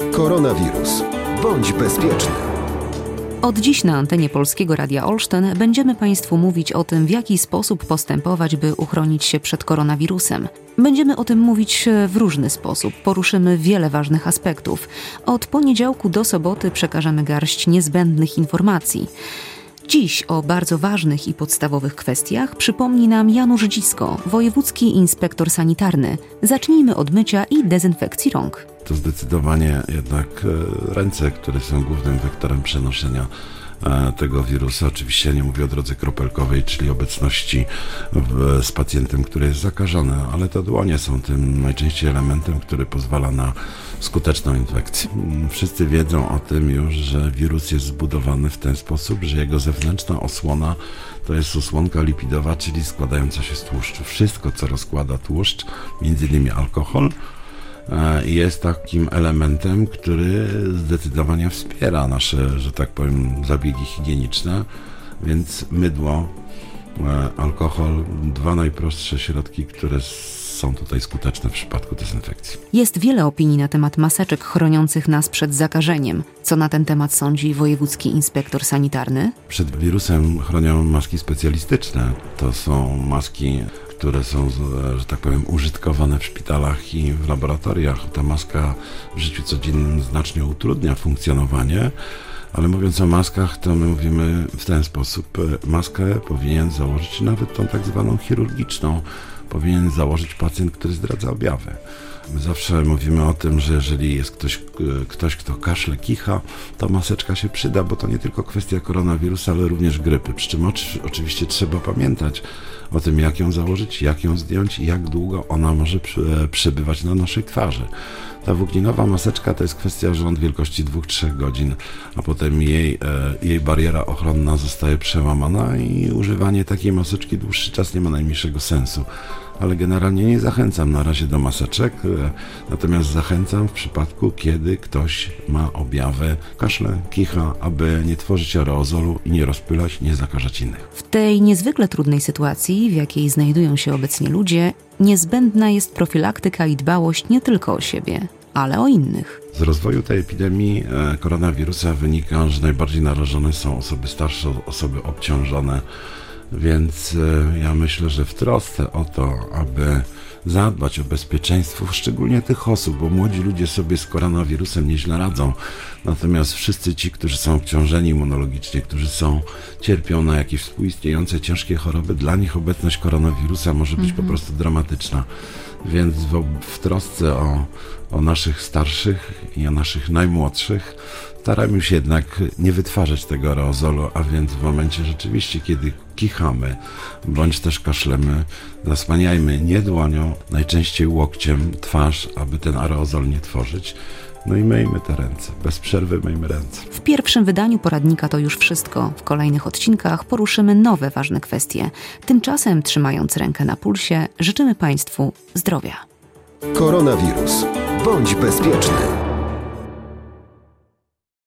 Koronawirus. Bądź bezpieczny. Od dziś na antenie Polskiego Radia Olsztyn będziemy Państwu mówić o tym, w jaki sposób postępować, by uchronić się przed koronawirusem. Będziemy o tym mówić w różny sposób, poruszymy wiele ważnych aspektów. Od poniedziałku do soboty przekażemy garść niezbędnych informacji. Dziś o bardzo ważnych i podstawowych kwestiach przypomni nam Janusz Dzisko, wojewódzki inspektor sanitarny. Zacznijmy od mycia i dezynfekcji rąk. To zdecydowanie jednak e, ręce, które są głównym wektorem przenoszenia e, tego wirusa. Oczywiście nie mówię o drodze kropelkowej, czyli obecności w, z pacjentem, który jest zakażony, ale to dłonie są tym najczęściej elementem, który pozwala na skuteczną infekcję. Wszyscy wiedzą o tym już, że wirus jest zbudowany w ten sposób, że jego zewnętrzna osłona to jest osłonka lipidowa, czyli składająca się z tłuszczu. Wszystko, co rozkłada tłuszcz, między innymi alkohol, jest takim elementem, który zdecydowanie wspiera nasze, że tak powiem, zabiegi higieniczne, więc mydło, e, alkohol, dwa najprostsze środki, które są tutaj skuteczne w przypadku dezynfekcji. Jest wiele opinii na temat maseczek chroniących nas przed zakażeniem. Co na ten temat sądzi wojewódzki inspektor sanitarny? Przed wirusem chronią maski specjalistyczne. To są maski które są, że tak powiem, użytkowane w szpitalach i w laboratoriach. Ta maska w życiu codziennym znacznie utrudnia funkcjonowanie, ale mówiąc o maskach, to my mówimy w ten sposób. Maskę powinien założyć nawet tą tak zwaną chirurgiczną, powinien założyć pacjent, który zdradza objawy. My zawsze mówimy o tym, że jeżeli jest ktoś, ktoś, kto kaszle, kicha, to maseczka się przyda, bo to nie tylko kwestia koronawirusa, ale również grypy. Przy czym oczywiście trzeba pamiętać o tym, jak ją założyć, jak ją zdjąć i jak długo ona może przebywać na naszej twarzy. Ta włókninowa maseczka to jest kwestia rząd wielkości 2-3 godzin, a potem jej, e, jej bariera ochronna zostaje przełamana i używanie takiej maseczki dłuższy czas nie ma najmniejszego sensu ale generalnie nie zachęcam na razie do maseczek, e, natomiast zachęcam w przypadku, kiedy ktoś ma objawy kaszle, kicha, aby nie tworzyć aerozolu i nie rozpylać, nie zakażać innych. W tej niezwykle trudnej sytuacji, w jakiej znajdują się obecnie ludzie, niezbędna jest profilaktyka i dbałość nie tylko o siebie, ale o innych. Z rozwoju tej epidemii e, koronawirusa wynika, że najbardziej narażone są osoby starsze, osoby obciążone więc e, ja myślę, że w trosce o to, aby zadbać o bezpieczeństwo, szczególnie tych osób, bo młodzi ludzie sobie z koronawirusem nieźle radzą. Natomiast wszyscy ci, którzy są obciążeni immunologicznie, którzy są, cierpią na jakieś współistniejące ciężkie choroby, dla nich obecność koronawirusa może być po mhm. prostu dramatyczna. Więc w, w trosce o, o naszych starszych i o naszych najmłodszych staramy się jednak nie wytwarzać tego aerozolu, a więc w momencie rzeczywiście, kiedy kichamy bądź też kaszlemy, zasłaniajmy nie dłonią, najczęściej łokciem twarz, aby ten aerozol nie tworzyć. No i myjmy te ręce. Bez przerwy myjmy ręce. W pierwszym wydaniu poradnika to już wszystko. W kolejnych odcinkach poruszymy nowe ważne kwestie. Tymczasem, trzymając rękę na pulsie, życzymy Państwu zdrowia. Koronawirus. Bądź bezpieczny.